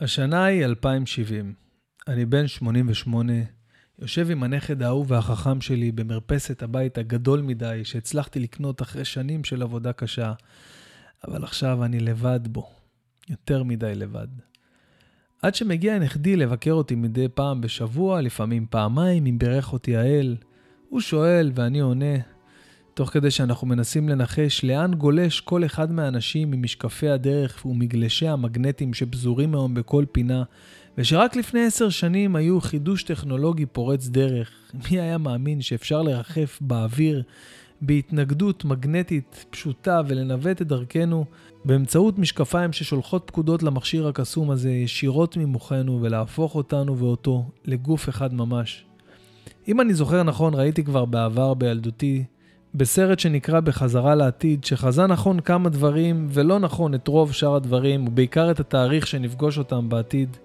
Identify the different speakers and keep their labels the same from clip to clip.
Speaker 1: השנה היא 2070. אני בן 88, יושב עם הנכד האהוב והחכם שלי במרפסת הבית הגדול מדי שהצלחתי לקנות אחרי שנים של עבודה קשה, אבל עכשיו אני לבד בו, יותר מדי לבד. עד שמגיע נכדי לבקר אותי מדי פעם בשבוע, לפעמים פעמיים, אם בירך אותי האל. הוא שואל ואני עונה, תוך כדי שאנחנו מנסים לנחש לאן גולש כל אחד מהאנשים ממשקפי הדרך ומגלשי המגנטים שפזורים היום בכל פינה, ושרק לפני עשר שנים היו חידוש טכנולוגי פורץ דרך. מי היה מאמין שאפשר לרחף באוויר בהתנגדות מגנטית פשוטה ולנווט את דרכנו באמצעות משקפיים ששולחות פקודות למכשיר הקסום הזה ישירות ממוחנו ולהפוך אותנו ואותו לגוף אחד ממש. אם אני זוכר נכון, ראיתי כבר בעבר בילדותי בסרט שנקרא בחזרה לעתיד, שחזה נכון כמה דברים ולא נכון את רוב שאר הדברים, ובעיקר את התאריך שנפגוש אותם בעתיד.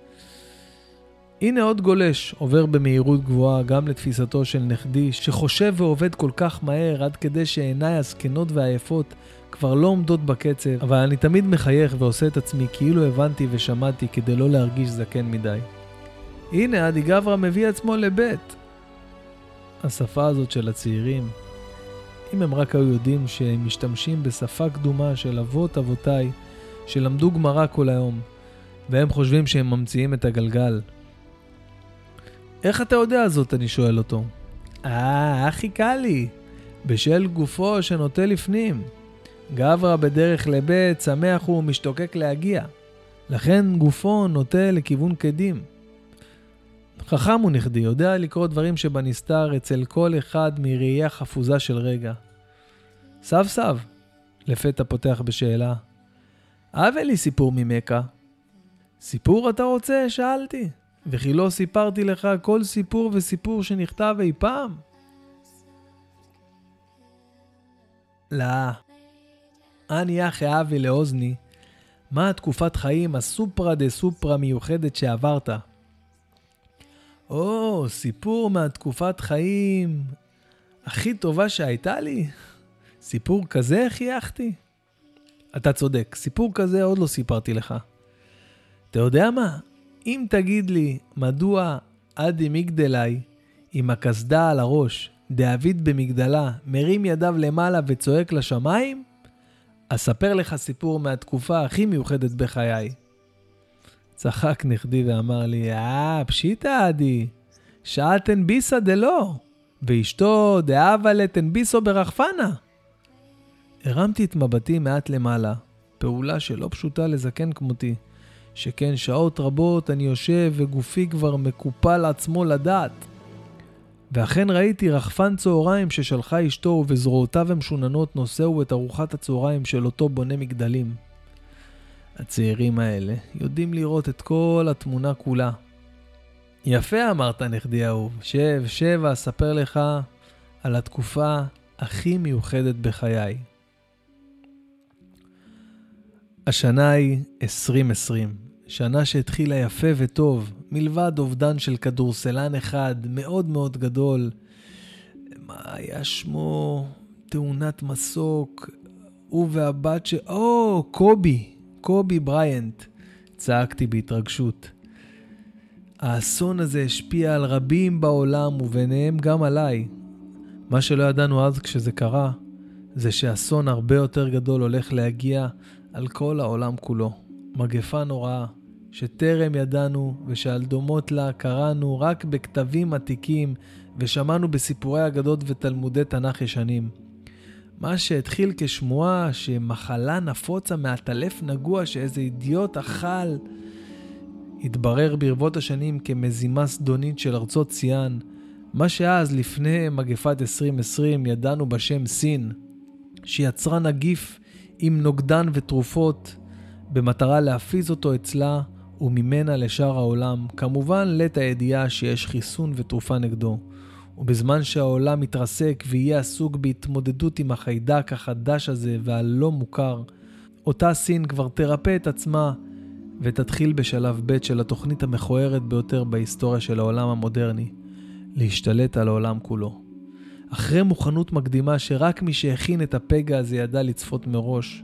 Speaker 1: הנה עוד גולש, עובר במהירות גבוהה גם לתפיסתו של נכדי, שחושב ועובד כל כך מהר עד כדי שעיניי הזקנות והעייפות כבר לא עומדות בקצב, אבל אני תמיד מחייך ועושה את עצמי כאילו הבנתי ושמעתי כדי לא להרגיש זקן מדי. הנה, אדי גברא מביא עצמו לבית. השפה הזאת של הצעירים, אם הם רק היו יודעים שהם משתמשים בשפה קדומה של אבות אבותיי, שלמדו גמרא כל היום, והם חושבים שהם ממציאים את הגלגל. איך אתה יודע זאת? אני שואל אותו. אה, הכי קל לי. בשל גופו שנוטה לפנים. גברא בדרך לבית, שמח הוא ומשתוקק להגיע. לכן גופו נוטה לכיוון קדים. חכם הוא נכדי, יודע לקרוא דברים שבנסתר אצל כל אחד מראייה חפוזה של רגע. סב סב, לפתע פותח בשאלה. הווה לי סיפור ממכה. סיפור אתה רוצה? שאלתי. וכי לא סיפרתי לך כל סיפור וסיפור שנכתב אי פעם? לא. אני אחי אבי לאוזני, מה התקופת חיים הסופרה דה סופרה מיוחדת שעברת? או, סיפור מהתקופת חיים הכי טובה שהייתה לי? סיפור כזה חייכתי? אתה צודק, סיפור כזה עוד לא סיפרתי לך. אתה יודע מה? אם תגיד לי מדוע אדי מגדלי עם הקסדה על הראש, דאביד במגדלה, מרים ידיו למעלה וצועק לשמיים, אספר לך סיפור מהתקופה הכי מיוחדת בחיי. צחק נכדי ואמר לי, אה, פשיטא אדי, שעתן ביסא דלא, ואשתו דאבה לתן ביסו ברחפנה. הרמתי את מבטי מעט למעלה, פעולה שלא פשוטה לזקן כמותי, שכן שעות רבות אני יושב וגופי כבר מקופל עצמו לדעת. ואכן ראיתי רחפן צהריים ששלחה אשתו ובזרועותיו המשוננות נושאו את ארוחת הצהריים של אותו בונה מגדלים. הצעירים האלה יודעים לראות את כל התמונה כולה. יפה אמרת, נכדי אהוב. שב, שב ואספר לך על התקופה הכי מיוחדת בחיי. השנה היא 2020, שנה שהתחילה יפה וטוב, מלבד אובדן של כדורסלן אחד מאוד מאוד גדול. מה היה שמו? תאונת מסוק. הוא והבת ש... או, קובי, קובי בריאנט. צעקתי בהתרגשות. האסון הזה השפיע על רבים בעולם וביניהם גם עליי. מה שלא ידענו אז כשזה קרה, זה שאסון הרבה יותר גדול הולך להגיע על כל העולם כולו. מגפה נוראה, שטרם ידענו ושעל דומות לה קראנו רק בכתבים עתיקים ושמענו בסיפורי אגדות ותלמודי תנ"ך ישנים. מה שהתחיל כשמועה שמחלה נפוצה מעטלף נגוע שאיזה אידיוט אכל, התברר ברבות השנים כמזימה זדונית של ארצות ציאן, מה שאז, לפני מגפת 2020, ידענו בשם סין, שיצרה נגיף עם נוגדן ותרופות במטרה להפיז אותו אצלה וממנה לשאר העולם, כמובן לית הידיעה שיש חיסון ותרופה נגדו. ובזמן שהעולם מתרסק ויהיה עסוק בהתמודדות עם החיידק החדש הזה והלא מוכר, אותה סין כבר תרפא את עצמה ותתחיל בשלב ב' של התוכנית המכוערת ביותר בהיסטוריה של העולם המודרני, להשתלט על העולם כולו. אחרי מוכנות מקדימה שרק מי שהכין את הפגע הזה ידע לצפות מראש,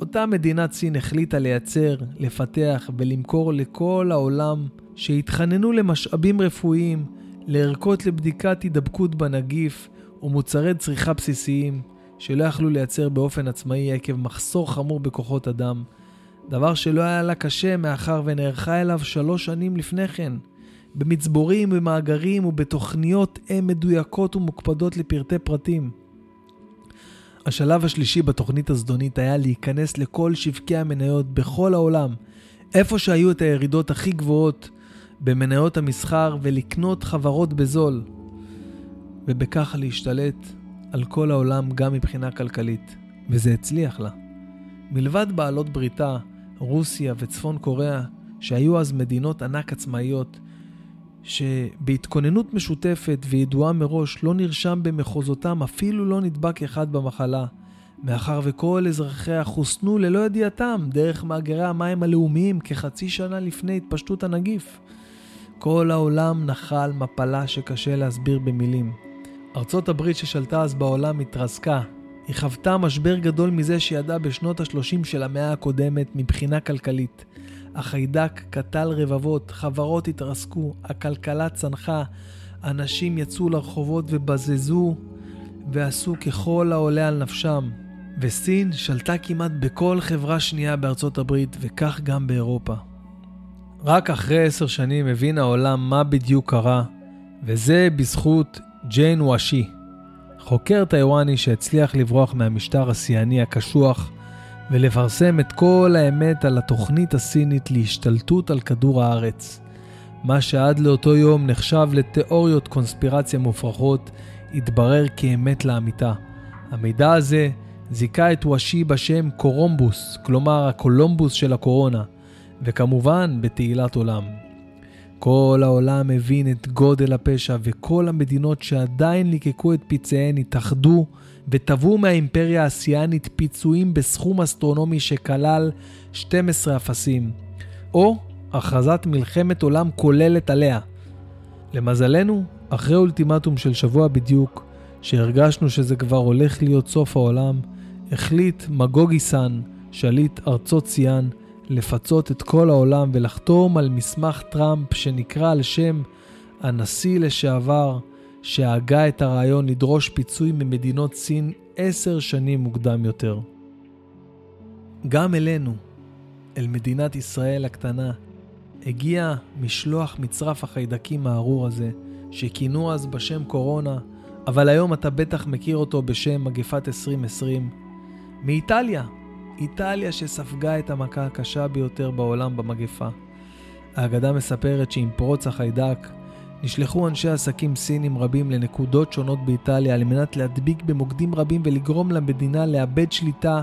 Speaker 1: אותה מדינת סין החליטה לייצר, לפתח ולמכור לכל העולם שהתחננו למשאבים רפואיים, לערכות לבדיקת הידבקות בנגיף ומוצרי צריכה בסיסיים שלא יכלו לייצר באופן עצמאי עקב מחסור חמור בכוחות אדם, דבר שלא היה לה קשה מאחר ונערכה אליו שלוש שנים לפני כן, במצבורים, במאגרים ובתוכניות אם מדויקות ומוקפדות לפרטי פרטים. השלב השלישי בתוכנית הזדונית היה להיכנס לכל שווקי המניות בכל העולם, איפה שהיו את הירידות הכי גבוהות במניות המסחר ולקנות חברות בזול, ובכך להשתלט על כל העולם גם מבחינה כלכלית, וזה הצליח לה. מלבד בעלות בריתה, רוסיה וצפון קוריאה, שהיו אז מדינות ענק עצמאיות, שבהתכוננות משותפת וידועה מראש לא נרשם במחוזותם אפילו לא נדבק אחד במחלה, מאחר וכל אזרחיה חוסנו ללא ידיעתם דרך מאגרי המים הלאומיים כחצי שנה לפני התפשטות הנגיף. כל העולם נחל מפלה שקשה להסביר במילים. ארצות הברית ששלטה אז בעולם התרסקה. היא חוותה משבר גדול מזה שידעה בשנות ה-30 של המאה הקודמת מבחינה כלכלית. החיידק קטל רבבות, חברות התרסקו, הכלכלה צנחה, אנשים יצאו לרחובות ובזזו ועשו ככל העולה על נפשם. וסין שלטה כמעט בכל חברה שנייה בארצות הברית, וכך גם באירופה. רק אחרי עשר שנים הבין העולם מה בדיוק קרה, וזה בזכות ג'יין וואשי, חוקר טיוואני שהצליח לברוח מהמשטר השיאני הקשוח ולפרסם את כל האמת על התוכנית הסינית להשתלטות על כדור הארץ. מה שעד לאותו יום נחשב לתיאוריות קונספירציה מופרכות, התברר כאמת לאמיתה. המידע הזה זיכה את וושי בשם קורומבוס, כלומר הקולומבוס של הקורונה, וכמובן בתהילת עולם. כל העולם הבין את גודל הפשע, וכל המדינות שעדיין ליקקו את פצעיהן התאחדו ותבעו מהאימפריה האסיאנית פיצויים בסכום אסטרונומי שכלל 12 אפסים, או הכרזת מלחמת עולם כוללת עליה. למזלנו, אחרי אולטימטום של שבוע בדיוק, שהרגשנו שזה כבר הולך להיות סוף העולם, החליט מגוגי סאן, שליט ארצות ציאן, לפצות את כל העולם ולחתום על מסמך טראמפ שנקרא על שם הנשיא לשעבר שהגה את הרעיון לדרוש פיצוי ממדינות סין עשר שנים מוקדם יותר. גם אלינו, אל מדינת ישראל הקטנה, הגיע משלוח מצרף החיידקים הארור הזה, שכינו אז בשם קורונה, אבל היום אתה בטח מכיר אותו בשם מגפת 2020, מאיטליה, איטליה שספגה את המכה הקשה ביותר בעולם במגפה. האגדה מספרת שעם פרוץ החיידק, נשלחו אנשי עסקים סינים רבים לנקודות שונות באיטליה על מנת להדביק במוקדים רבים ולגרום למדינה לאבד שליטה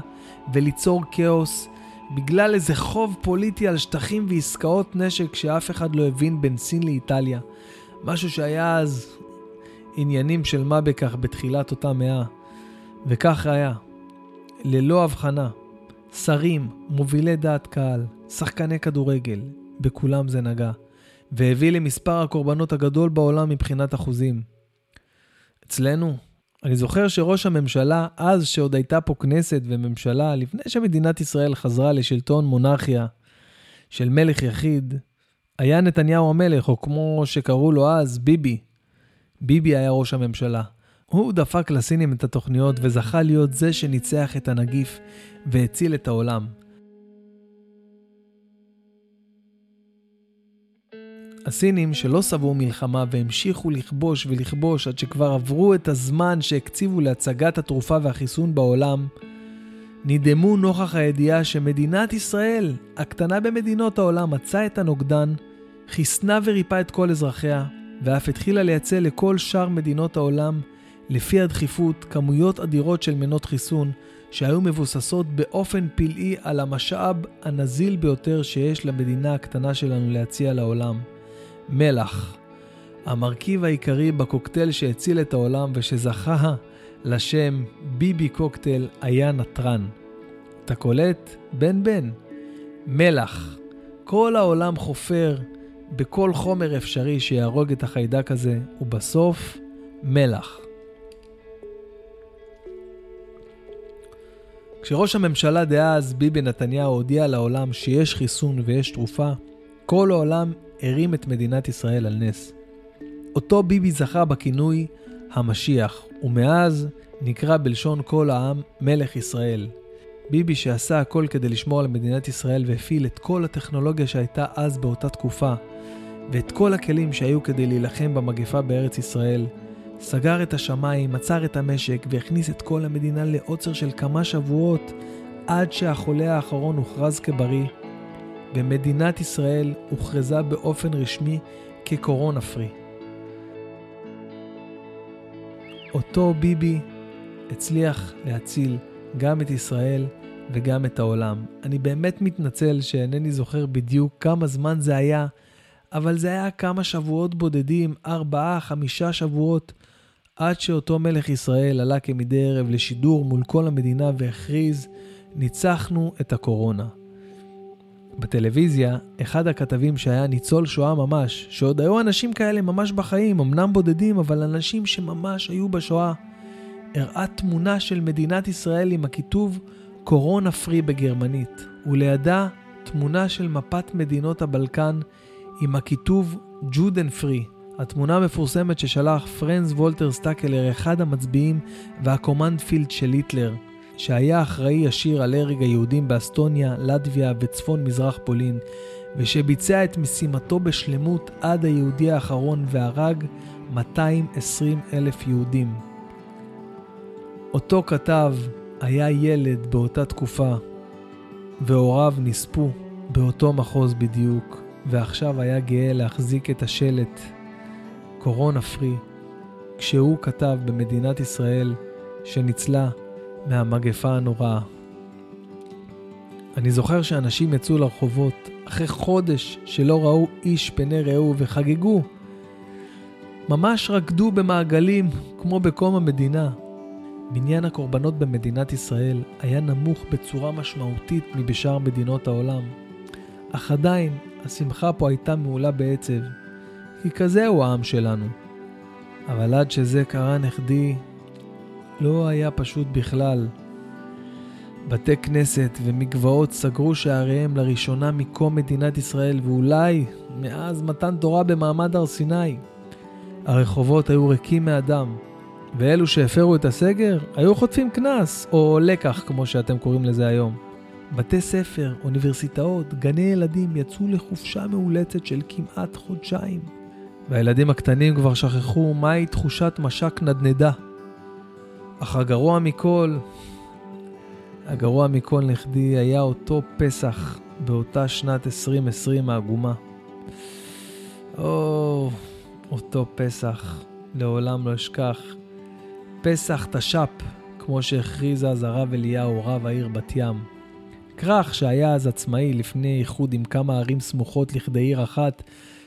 Speaker 1: וליצור כאוס בגלל איזה חוב פוליטי על שטחים ועסקאות נשק שאף אחד לא הבין בין סין לאיטליה. משהו שהיה אז עניינים של מה בכך בתחילת אותה מאה. וכך היה. ללא הבחנה. שרים, מובילי דעת קהל, שחקני כדורגל, בכולם זה נגע, והביא למספר הקורבנות הגדול בעולם מבחינת אחוזים. אצלנו, אני זוכר שראש הממשלה, אז שעוד הייתה פה כנסת וממשלה, לפני שמדינת ישראל חזרה לשלטון מונרכיה של מלך יחיד, היה נתניהו המלך, או כמו שקראו לו אז, ביבי. ביבי היה ראש הממשלה. הוא דפק לסינים את התוכניות וזכה להיות זה שניצח את הנגיף והציל את העולם. הסינים שלא שבעו מלחמה והמשיכו לכבוש ולכבוש עד שכבר עברו את הזמן שהקציבו להצגת התרופה והחיסון בעולם, נדהמו נוכח הידיעה שמדינת ישראל, הקטנה במדינות העולם, מצאה את הנוגדן, חיסנה וריפאה את כל אזרחיה, ואף התחילה לייצא לכל שאר מדינות העולם לפי הדחיפות כמויות אדירות של מנות חיסון שהיו מבוססות באופן פלאי על המשאב הנזיל ביותר שיש למדינה הקטנה שלנו להציע לעולם, מלח. המרכיב העיקרי בקוקטייל שהציל את העולם ושזכה לשם ביבי קוקטייל היה נתרן. אתה קולט? בן בן. מלח. כל העולם חופר בכל חומר אפשרי שיהרוג את החיידק הזה, ובסוף, מלח. כשראש הממשלה דאז, ביבי נתניהו, הודיע לעולם שיש חיסון ויש תרופה, כל העולם הרים את מדינת ישראל על נס. אותו ביבי זכה בכינוי המשיח, ומאז נקרא בלשון כל העם מלך ישראל. ביבי שעשה הכל כדי לשמור על מדינת ישראל והפעיל את כל הטכנולוגיה שהייתה אז באותה תקופה, ואת כל הכלים שהיו כדי להילחם במגפה בארץ ישראל, סגר את השמיים, עצר את המשק והכניס את כל המדינה לעוצר של כמה שבועות עד שהחולה האחרון הוכרז כבריא, ומדינת ישראל הוכרזה באופן רשמי כקורונה פרי. אותו ביבי הצליח להציל גם את ישראל וגם את העולם. אני באמת מתנצל שאינני זוכר בדיוק כמה זמן זה היה, אבל זה היה כמה שבועות בודדים, ארבעה, חמישה שבועות, עד שאותו מלך ישראל עלה כמדי ערב לשידור מול כל המדינה והכריז, ניצחנו את הקורונה. בטלוויזיה, אחד הכתבים שהיה ניצול שואה ממש, שעוד היו אנשים כאלה ממש בחיים, אמנם בודדים, אבל אנשים שממש היו בשואה, הראה תמונה של מדינת ישראל עם הכיתוב קורונה פרי בגרמנית, ולידה תמונה של מפת מדינות הבלקן עם הכיתוב Judenfrei, התמונה המפורסמת ששלח פרנץ וולטר שטאלקר, אחד המצביעים וה command field של היטלר, שהיה אחראי ישיר על הרג היהודים באסטוניה, לטביה וצפון מזרח פולין, ושביצע את משימתו בשלמות עד היהודי האחרון והרג 220 אלף יהודים. אותו כתב היה ילד באותה תקופה, והוריו נספו באותו מחוז בדיוק, ועכשיו היה גאה להחזיק את השלט קורונה פרי, כשהוא כתב במדינת ישראל שניצלה מהמגפה הנוראה. אני זוכר שאנשים יצאו לרחובות אחרי חודש שלא ראו איש פני רעהו וחגגו. ממש רקדו במעגלים כמו בקום המדינה. מניין הקורבנות במדינת ישראל היה נמוך בצורה משמעותית מבשאר מדינות העולם. אך עדיין, השמחה פה הייתה מעולה בעצב, כי כזהו העם שלנו. אבל עד שזה קרה נכדי, לא היה פשוט בכלל. בתי כנסת ומקוואות סגרו שעריהם לראשונה מקום מדינת ישראל, ואולי מאז מתן תורה במעמד הר סיני. הרחובות היו ריקים מאדם, ואלו שהפרו את הסגר היו חוטפים קנס, או לקח כמו שאתם קוראים לזה היום. בתי ספר, אוניברסיטאות, גני ילדים יצאו לחופשה מאולצת של כמעט חודשיים. והילדים הקטנים כבר שכחו מהי תחושת משק נדנדה. אך הגרוע מכל, הגרוע מכל נכדי היה אותו פסח באותה שנת 2020 העגומה. או, אותו פסח, לעולם לא אשכח. פסח תש"פ, כמו שהכריז אז הרב אליהו, רב העיר בת ים. כרך שהיה אז עצמאי לפני איחוד עם כמה ערים סמוכות לכדי עיר אחת,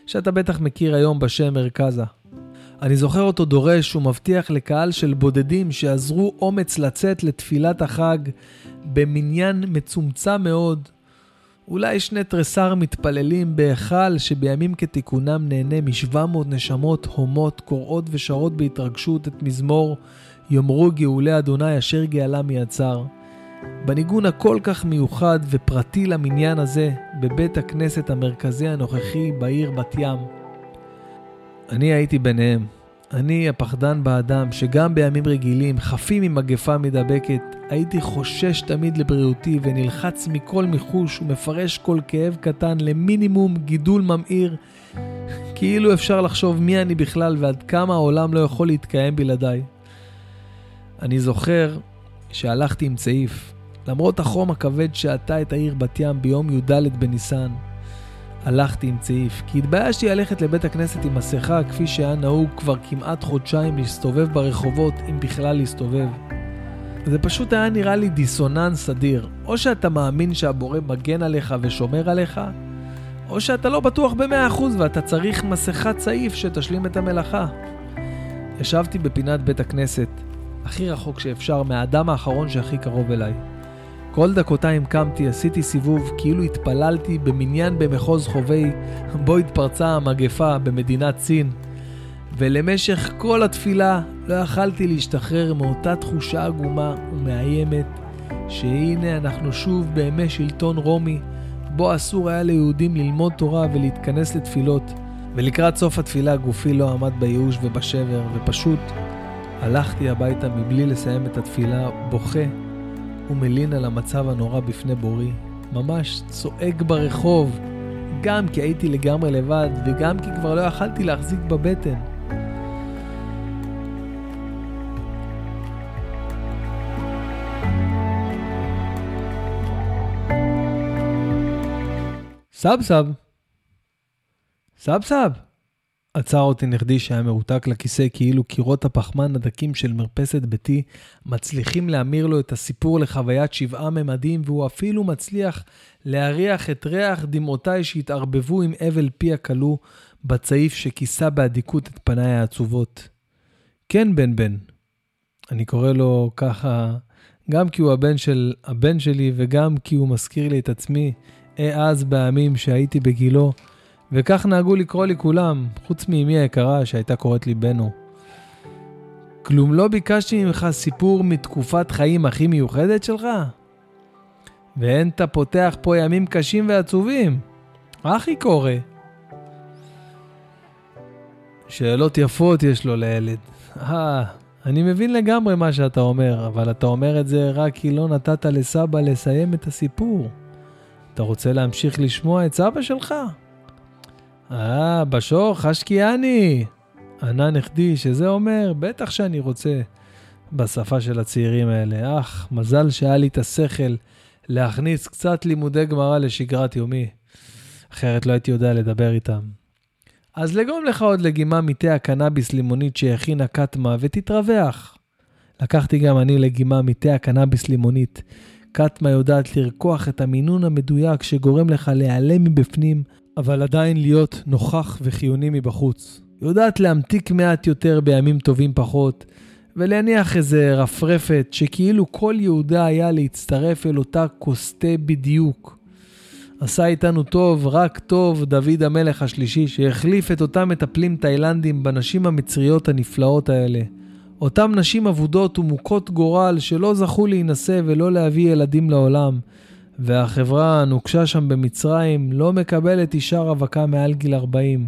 Speaker 1: שאתה בטח מכיר היום בשם מרכזה. אני זוכר אותו דורש ומבטיח לקהל של בודדים שעזרו אומץ לצאת לתפילת החג במניין מצומצם מאוד. אולי שני תריסר מתפללים בהיכל שבימים כתיקונם נהנה מ-700 נשמות הומות קוראות ושרות בהתרגשות את מזמור יאמרו גאולי אדוני אשר גאלה מיצר. בניגון הכל כך מיוחד ופרטי למניין הזה בבית הכנסת המרכזי הנוכחי בעיר בת ים. אני הייתי ביניהם. אני הפחדן באדם, שגם בימים רגילים, חפים ממגפה מדבקת, הייתי חושש תמיד לבריאותי ונלחץ מכל מיחוש ומפרש כל כאב קטן למינימום גידול ממאיר, כאילו אפשר לחשוב מי אני בכלל ועד כמה העולם לא יכול להתקיים בלעדיי. אני זוכר שהלכתי עם צעיף, למרות החום הכבד שעטה את העיר בת ים ביום י"ד בניסן, הלכתי עם צעיף, כי התביישתי ללכת לבית הכנסת עם מסכה כפי שהיה נהוג כבר כמעט חודשיים להסתובב ברחובות, אם בכלל להסתובב. זה פשוט היה נראה לי דיסוננס אדיר. או שאתה מאמין שהבורא מגן עליך ושומר עליך, או שאתה לא בטוח במאה אחוז ואתה צריך מסכת צעיף שתשלים את המלאכה. ישבתי בפינת בית הכנסת, הכי רחוק שאפשר מהאדם האחרון שהכי קרוב אליי. כל דקותיים קמתי, עשיתי סיבוב, כאילו התפללתי במניין במחוז חובי, בו התפרצה המגפה במדינת סין. ולמשך כל התפילה לא יכלתי להשתחרר מאותה תחושה עגומה ומאיימת, שהנה אנחנו שוב בימי שלטון רומי, בו אסור היה ליהודים ללמוד תורה ולהתכנס לתפילות, ולקראת סוף התפילה גופי לא עמד בייאוש ובשבר, ופשוט הלכתי הביתה מבלי לסיים את התפילה, בוכה ומלין על המצב הנורא בפני בורי. ממש צועק ברחוב, גם כי הייתי לגמרי לבד, וגם כי כבר לא יכלתי להחזיק בבטן. סב סב. סב סב. עצר אותי נכדי שהיה מרותק לכיסא כאילו קירות הפחמן הדקים של מרפסת ביתי מצליחים להמיר לו את הסיפור לחוויית שבעה ממדים והוא אפילו מצליח להריח את ריח דמעותיי שהתערבבו עם אבל פי הכלוא בצעיף שכיסה באדיקות את פניי העצובות. כן, בן בן. אני קורא לו ככה גם כי הוא הבן של הבן שלי וגם כי הוא מזכיר לי את עצמי אז בימים שהייתי בגילו. וכך נהגו לקרוא לי כולם, חוץ מאמי היקרה שהייתה קוראת לי בנו. כלום לא ביקשתי ממך סיפור מתקופת חיים הכי מיוחדת שלך? ואין אתה פותח פה ימים קשים ועצובים. אחי קורא. שאלות יפות יש לו לילד. אה, אני מבין לגמרי מה שאתה אומר, אבל אתה אומר את זה רק כי לא נתת לסבא לסיים את הסיפור. אתה רוצה להמשיך לשמוע את סבא שלך? אה, בשור חשקיאני! ענה נכדי, שזה אומר, בטח שאני רוצה, בשפה של הצעירים האלה. אך, מזל שהיה לי את השכל להכניס קצת לימודי גמרא לשגרת יומי. אחרת לא הייתי יודע לדבר איתם. אז לגרום לך עוד לגימה מתה הקנאביס לימונית שהכינה קטמה ותתרווח. לקחתי גם אני לגימה מתה הקנאביס לימונית. קטמה יודעת לרקוח את המינון המדויק שגורם לך להיעלם מבפנים אבל עדיין להיות נוכח וחיוני מבחוץ. יודעת להמתיק מעט יותר בימים טובים פחות, ולהניח איזה רפרפת שכאילו כל יהודה היה להצטרף אל אותה כוס תה בדיוק. עשה איתנו טוב, רק טוב, דוד המלך השלישי, שהחליף את אותם מטפלים תאילנדים בנשים המצריות הנפלאות האלה. אותם נשים אבודות ומוכות גורל שלא זכו להינשא ולא להביא ילדים לעולם, והחברה הנוקשה שם במצרים לא מקבלת אישה רווקה מעל גיל 40.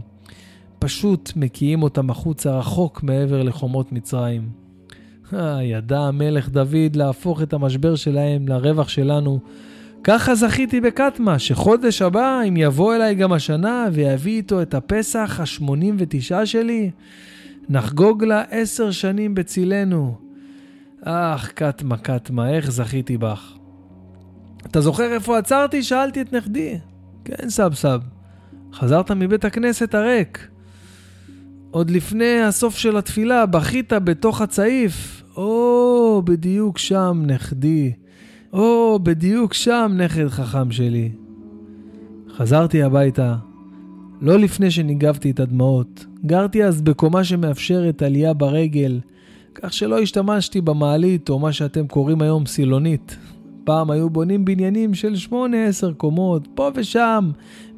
Speaker 1: פשוט מקיאים אותם החוצה רחוק מעבר לחומות מצרים. אה, ידע המלך דוד להפוך את המשבר שלהם לרווח שלנו. ככה זכיתי בקטמה, שחודש הבא, אם יבוא אליי גם השנה ויביא איתו את הפסח ה-89 שלי, נחגוג לה עשר שנים בצילנו. אך, קטמה, קטמה, איך זכיתי בך. אתה זוכר איפה עצרתי? שאלתי את נכדי. כן, סב סב. חזרת מבית הכנסת הריק. עוד לפני הסוף של התפילה בכית בתוך הצעיף. או, בדיוק שם, נכדי. או, בדיוק שם, נכד חכם שלי. חזרתי הביתה, לא לפני שניגבתי את הדמעות. גרתי אז בקומה שמאפשרת עלייה ברגל, כך שלא השתמשתי במעלית, או מה שאתם קוראים היום סילונית. פעם היו בונים בניינים של 8-10 קומות, פה ושם,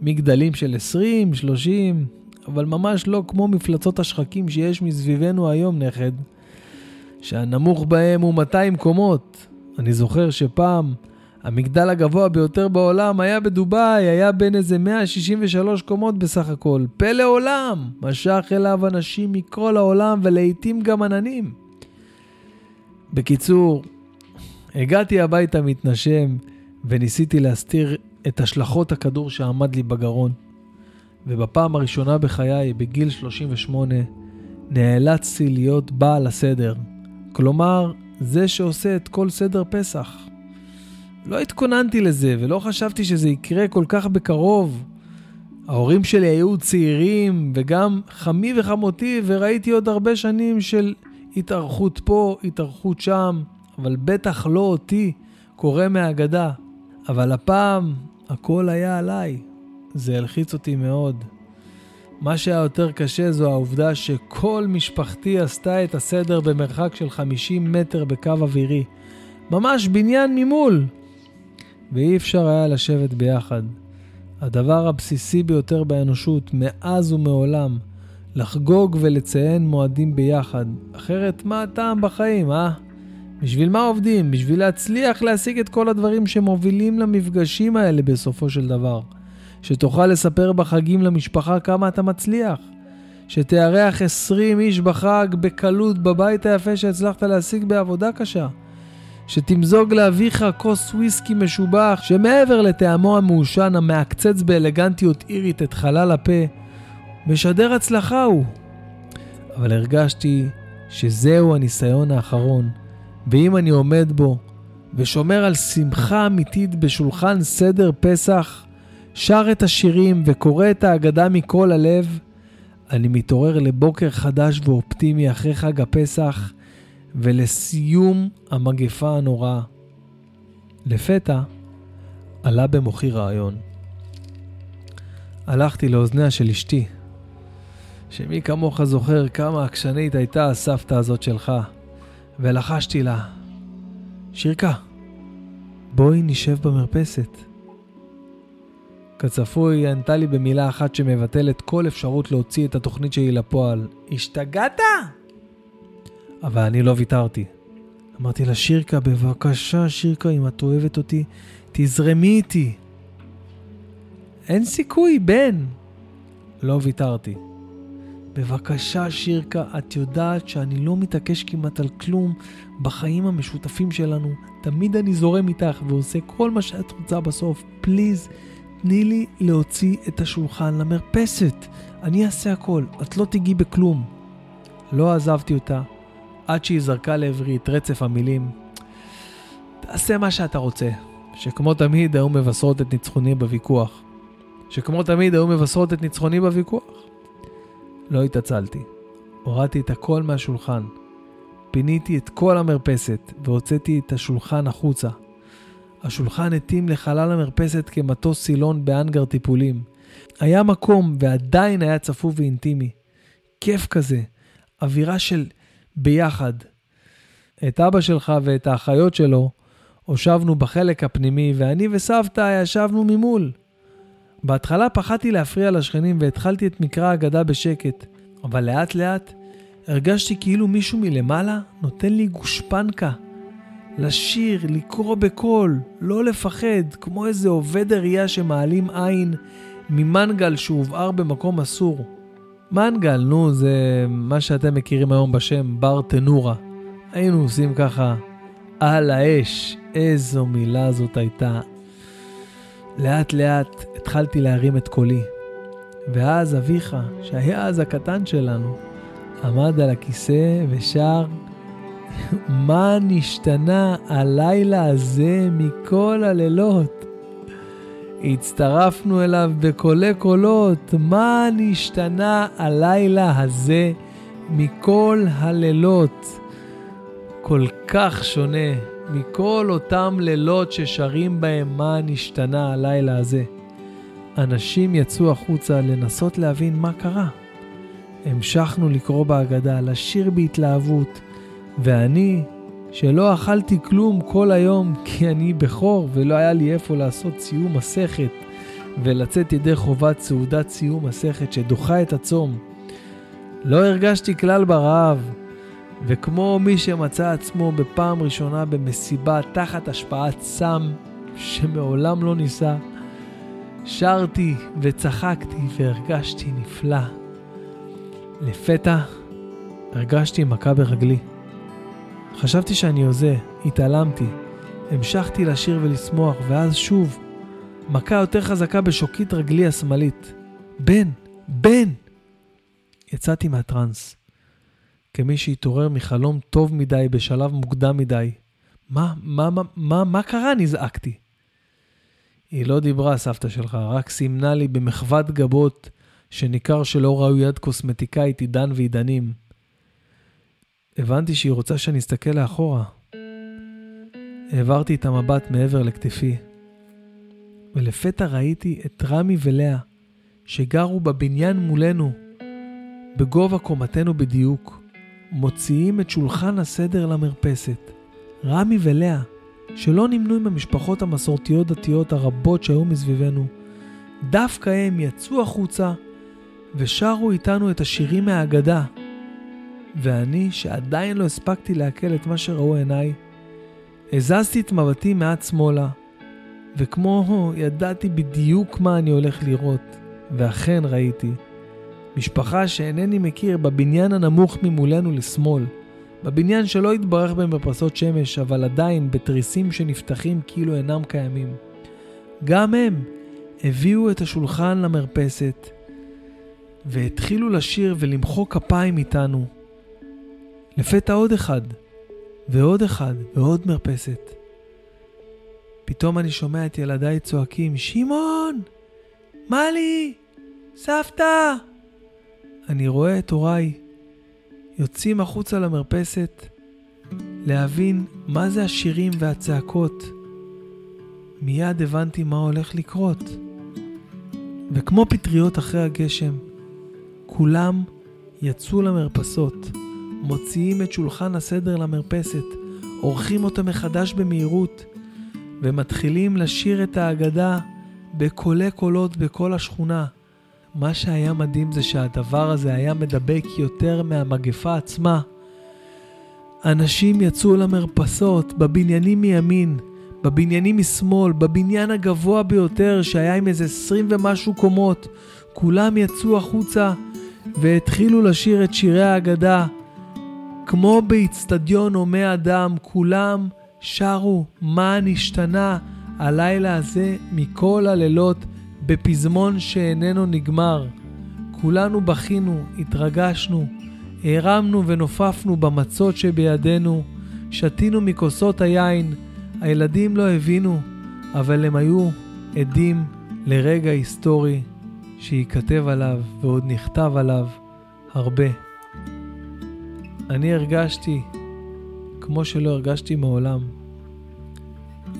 Speaker 1: מגדלים של 20, 30, אבל ממש לא כמו מפלצות השחקים שיש מסביבנו היום, נכד, שהנמוך בהם הוא 200 קומות. אני זוכר שפעם המגדל הגבוה ביותר בעולם היה בדובאי, היה בין איזה 163 קומות בסך הכל. פלא עולם! משך אליו אנשים מכל העולם ולעיתים גם עננים. בקיצור, הגעתי הביתה מתנשם, וניסיתי להסתיר את השלכות הכדור שעמד לי בגרון. ובפעם הראשונה בחיי, בגיל 38, נאלצתי להיות בעל הסדר. כלומר, זה שעושה את כל סדר פסח. לא התכוננתי לזה ולא חשבתי שזה יקרה כל כך בקרוב. ההורים שלי היו צעירים וגם חמי וחמותי וראיתי עוד הרבה שנים של התארכות פה, התארכות שם. אבל בטח לא אותי, קורא מהאגדה. אבל הפעם הכל היה עליי. זה הלחיץ אותי מאוד. מה שהיה יותר קשה זו העובדה שכל משפחתי עשתה את הסדר במרחק של 50 מטר בקו אווירי. ממש בניין ממול. ואי אפשר היה לשבת ביחד. הדבר הבסיסי ביותר באנושות, מאז ומעולם, לחגוג ולציין מועדים ביחד. אחרת מה הטעם בחיים, אה? בשביל מה עובדים? בשביל להצליח להשיג את כל הדברים שמובילים למפגשים האלה בסופו של דבר. שתוכל לספר בחגים למשפחה כמה אתה מצליח. שתארח 20 איש בחג בקלות בבית היפה שהצלחת להשיג בעבודה קשה. שתמזוג לאביך כוס וויסקי משובח, שמעבר לטעמו המעושן המעקצץ באלגנטיות אירית את חלל הפה, משדר הצלחה הוא. אבל הרגשתי שזהו הניסיון האחרון, ואם אני עומד בו ושומר על שמחה אמיתית בשולחן סדר פסח, שר את השירים וקורא את ההגדה מכל הלב, אני מתעורר לבוקר חדש ואופטימי אחרי חג הפסח ולסיום המגפה הנוראה. לפתע עלה במוחי רעיון. הלכתי לאוזניה של אשתי, שמי כמוך זוכר כמה עקשנית הייתה הסבתא הזאת שלך, ולחשתי לה, שירקה, בואי נשב במרפסת. כצפוי, היא ענתה לי במילה אחת שמבטלת כל אפשרות להוציא את התוכנית שלי לפועל. השתגעת? אבל אני לא ויתרתי. אמרתי לה, שירקה, בבקשה, שירקה, אם את אוהבת אותי, תזרמי איתי. אין סיכוי, בן. לא ויתרתי. בבקשה, שירקה, את יודעת שאני לא מתעקש כמעט על כלום בחיים המשותפים שלנו. תמיד אני זורם איתך ועושה כל מה שאת רוצה בסוף. פליז, תני לי להוציא את השולחן למרפסת. אני אעשה הכל, את לא תיגעי בכלום. לא עזבתי אותה, עד שהיא זרקה לעברי את רצף המילים. תעשה מה שאתה רוצה, שכמו תמיד היו מבשרות את ניצחוני בוויכוח. שכמו תמיד היו מבשרות את ניצחוני בוויכוח. לא התעצלתי. הורדתי את הכל מהשולחן. פיניתי את כל המרפסת והוצאתי את השולחן החוצה. השולחן התאים לחלל המרפסת כמטוס סילון באנגר טיפולים. היה מקום ועדיין היה צפוף ואינטימי. כיף כזה, אווירה של ביחד. את אבא שלך ואת האחיות שלו הושבנו בחלק הפנימי, ואני וסבתא ישבנו ממול. בהתחלה פחדתי להפריע לשכנים והתחלתי את מקרא ההגדה בשקט, אבל לאט לאט הרגשתי כאילו מישהו מלמעלה נותן לי גושפנקה. לשיר, לקרוא בקול, לא לפחד, כמו איזה עובד עירייה שמעלים עין ממנגל שהובער במקום אסור. מנגל, נו, זה מה שאתם מכירים היום בשם בר תנורה. היינו עושים ככה על האש, איזו מילה זאת הייתה. לאט לאט התחלתי להרים את קולי. ואז אביך, שהיה אז הקטן שלנו, עמד על הכיסא ושר מה נשתנה הלילה הזה מכל הלילות? הצטרפנו אליו בקולי קולות, מה נשתנה הלילה הזה מכל הלילות? כל כך שונה מכל אותם לילות ששרים בהם מה נשתנה הלילה הזה. אנשים יצאו החוצה לנסות להבין מה קרה. המשכנו לקרוא בהגדה, לשיר בהתלהבות, ואני, שלא אכלתי כלום כל היום כי אני בכור ולא היה לי איפה לעשות סיום מסכת ולצאת ידי חובת סעודת סיום מסכת שדוחה את הצום. לא הרגשתי כלל ברעב, וכמו מי שמצא עצמו בפעם ראשונה במסיבה תחת השפעת סם שמעולם לא ניסה, שרתי וצחקתי והרגשתי נפלא. לפתע הרגשתי מכה ברגלי. חשבתי שאני הוזה, התעלמתי. המשכתי לשיר ולשמוח, ואז שוב, מכה יותר חזקה בשוקית רגלי השמאלית. בן! בן! יצאתי מהטראנס. כמי שהתעורר מחלום טוב מדי בשלב מוקדם מדי. מה, מה, מה, מה, מה קרה? נזעקתי. היא לא דיברה, סבתא שלך, רק סימנה לי במחוות גבות שניכר שלא ראו יד קוסמטיקאית עידן ועידנים. הבנתי שהיא רוצה שאני אסתכל לאחורה. העברתי את המבט מעבר לכתפי, ולפתע ראיתי את רמי ולאה, שגרו בבניין מולנו, בגובה קומתנו בדיוק, מוציאים את שולחן הסדר למרפסת. רמי ולאה, שלא נמנו עם המשפחות המסורתיות דתיות הרבות שהיו מסביבנו, דווקא הם יצאו החוצה ושרו איתנו את השירים מהאגדה. ואני, שעדיין לא הספקתי לעכל את מה שראו עיניי, הזזתי את מבטי מעט שמאלה, וכמו ידעתי בדיוק מה אני הולך לראות, ואכן ראיתי. משפחה שאינני מכיר בבניין הנמוך ממולנו לשמאל. בבניין שלא התברך במרפסות שמש, אבל עדיין בתריסים שנפתחים כאילו אינם קיימים. גם הם הביאו את השולחן למרפסת, והתחילו לשיר ולמחוא כפיים איתנו. לפתע עוד אחד, ועוד אחד, ועוד מרפסת. פתאום אני שומע את ילדיי צועקים, שמעון! מלי! סבתא! אני רואה את הוריי יוצאים החוצה למרפסת להבין מה זה השירים והצעקות. מיד הבנתי מה הולך לקרות. וכמו פטריות אחרי הגשם, כולם יצאו למרפסות, מוציאים את שולחן הסדר למרפסת, עורכים אותו מחדש במהירות, ומתחילים לשיר את ההגדה בקולי קולות בכל השכונה. מה שהיה מדהים זה שהדבר הזה היה מדבק יותר מהמגפה עצמה. אנשים יצאו למרפסות, בבניינים מימין, בבניינים משמאל, בבניין הגבוה ביותר שהיה עם איזה עשרים ומשהו קומות. כולם יצאו החוצה והתחילו לשיר את שירי ההגדה. כמו באיצטדיון הומי אדם, כולם שרו מה נשתנה הלילה הזה מכל הלילות בפזמון שאיננו נגמר. כולנו בכינו, התרגשנו, הרמנו ונופפנו במצות שבידינו, שתינו מכוסות היין, הילדים לא הבינו, אבל הם היו עדים לרגע היסטורי שייכתב עליו ועוד נכתב עליו הרבה. אני הרגשתי כמו שלא הרגשתי מעולם.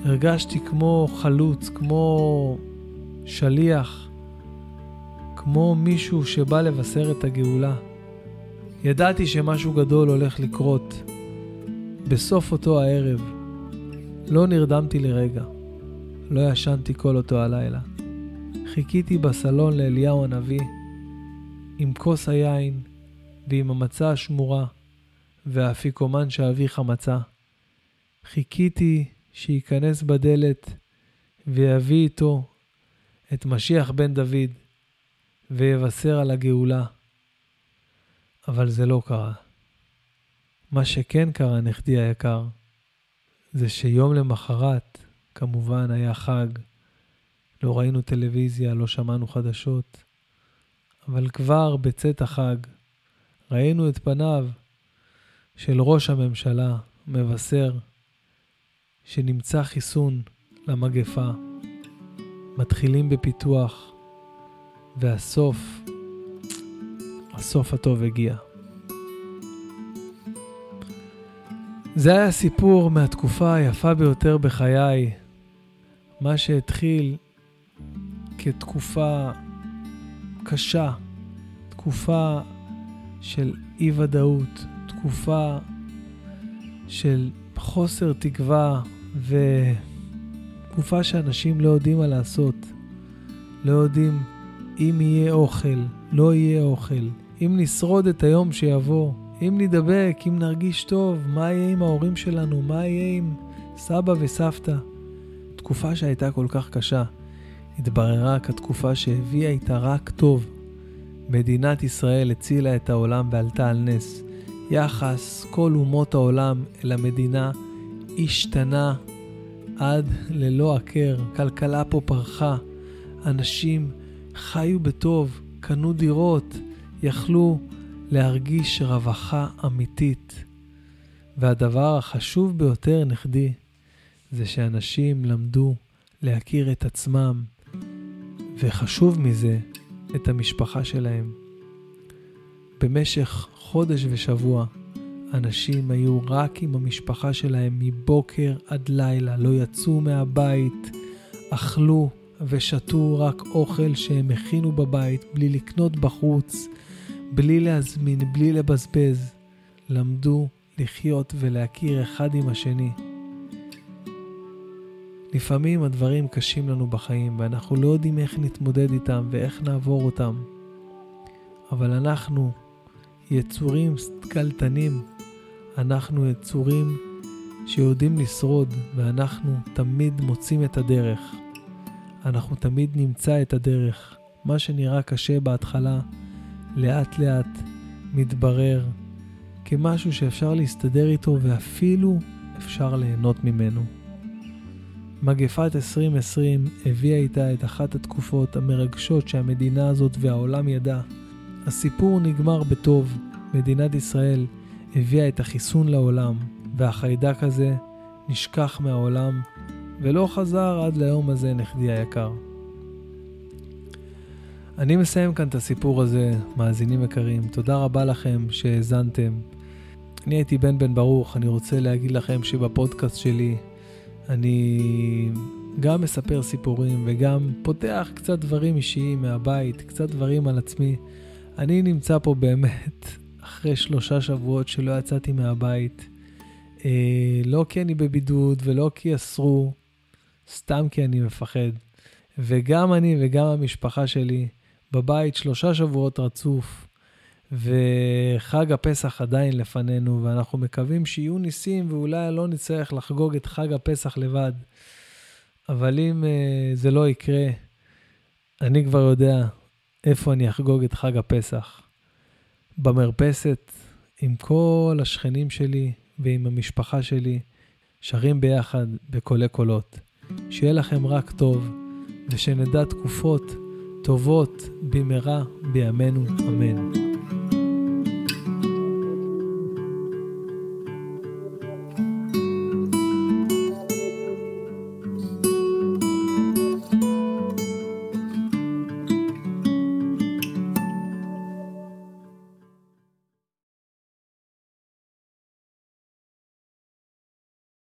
Speaker 1: הרגשתי כמו חלוץ, כמו שליח, כמו מישהו שבא לבשר את הגאולה. ידעתי שמשהו גדול הולך לקרות. בסוף אותו הערב לא נרדמתי לרגע, לא ישנתי כל אותו הלילה. חיכיתי בסלון לאליהו הנביא, עם כוס היין ועם המצה השמורה והאפיקומן שאביך מצא. חיכיתי שייכנס בדלת ויביא איתו את משיח בן דוד ויבשר על הגאולה. אבל זה לא קרה. מה שכן קרה, נכדי היקר, זה שיום למחרת, כמובן היה חג, לא ראינו טלוויזיה, לא שמענו חדשות, אבל כבר בצאת החג ראינו את פניו של ראש הממשלה מבשר שנמצא חיסון למגפה. מתחילים בפיתוח, והסוף, הסוף הטוב הגיע. זה היה סיפור מהתקופה היפה ביותר בחיי, מה שהתחיל כתקופה קשה, תקופה של אי-ודאות, תקופה של חוסר תקווה ו... תקופה שאנשים לא יודעים מה לעשות. לא יודעים אם יהיה אוכל, לא יהיה אוכל, אם נשרוד את היום שיבוא, אם נדבק, אם נרגיש טוב, מה יהיה עם ההורים שלנו, מה יהיה עם סבא וסבתא. תקופה שהייתה כל כך קשה, התבררה כתקופה שהביאה איתה רק טוב. מדינת ישראל הצילה את העולם ועלתה על נס. יחס כל אומות העולם אל המדינה השתנה עד ללא הכר, כלכלה פה פרחה, אנשים חיו בטוב, קנו דירות, יכלו להרגיש רווחה אמיתית. והדבר החשוב ביותר, נכדי, זה שאנשים למדו להכיר את עצמם, וחשוב מזה, את המשפחה שלהם. במשך חודש ושבוע אנשים היו רק עם המשפחה שלהם מבוקר עד לילה, לא יצאו מהבית, אכלו ושתו רק אוכל שהם הכינו בבית, בלי לקנות בחוץ, בלי להזמין, בלי לבזבז. למדו לחיות ולהכיר אחד עם השני. לפעמים הדברים קשים לנו בחיים ואנחנו לא יודעים איך נתמודד איתם ואיך נעבור אותם. אבל אנחנו יצורים קלטנים אנחנו יצורים שיודעים לשרוד, ואנחנו תמיד מוצאים את הדרך. אנחנו תמיד נמצא את הדרך. מה שנראה קשה בהתחלה, לאט לאט מתברר כמשהו שאפשר להסתדר איתו ואפילו אפשר ליהנות ממנו. מגפת 2020 הביאה איתה את אחת התקופות המרגשות שהמדינה הזאת והעולם ידע. הסיפור נגמר בטוב, מדינת ישראל הביאה את החיסון לעולם, והחיידק הזה נשכח מהעולם ולא חזר עד ליום הזה, נכדי היקר. אני מסיים כאן את הסיפור הזה, מאזינים יקרים. תודה רבה לכם שהאזנתם. אני הייתי בן בן ברוך, אני רוצה להגיד לכם שבפודקאסט שלי אני גם מספר סיפורים וגם פותח קצת דברים אישיים מהבית, קצת דברים על עצמי. אני נמצא פה באמת אחרי שלושה שבועות שלא יצאתי מהבית. אה, לא כי אני בבידוד ולא כי אסרו, סתם כי אני מפחד. וגם אני וגם המשפחה שלי בבית שלושה שבועות רצוף, וחג הפסח עדיין לפנינו, ואנחנו מקווים שיהיו ניסים ואולי לא נצטרך לחגוג את חג הפסח לבד. אבל אם uh, זה לא יקרה, אני כבר יודע איפה אני אחגוג את חג הפסח. במרפסת, עם כל השכנים שלי ועם המשפחה שלי, שרים ביחד בקולי קולות. שיהיה לכם רק טוב, ושנדע תקופות טובות במהרה בימינו, אמן.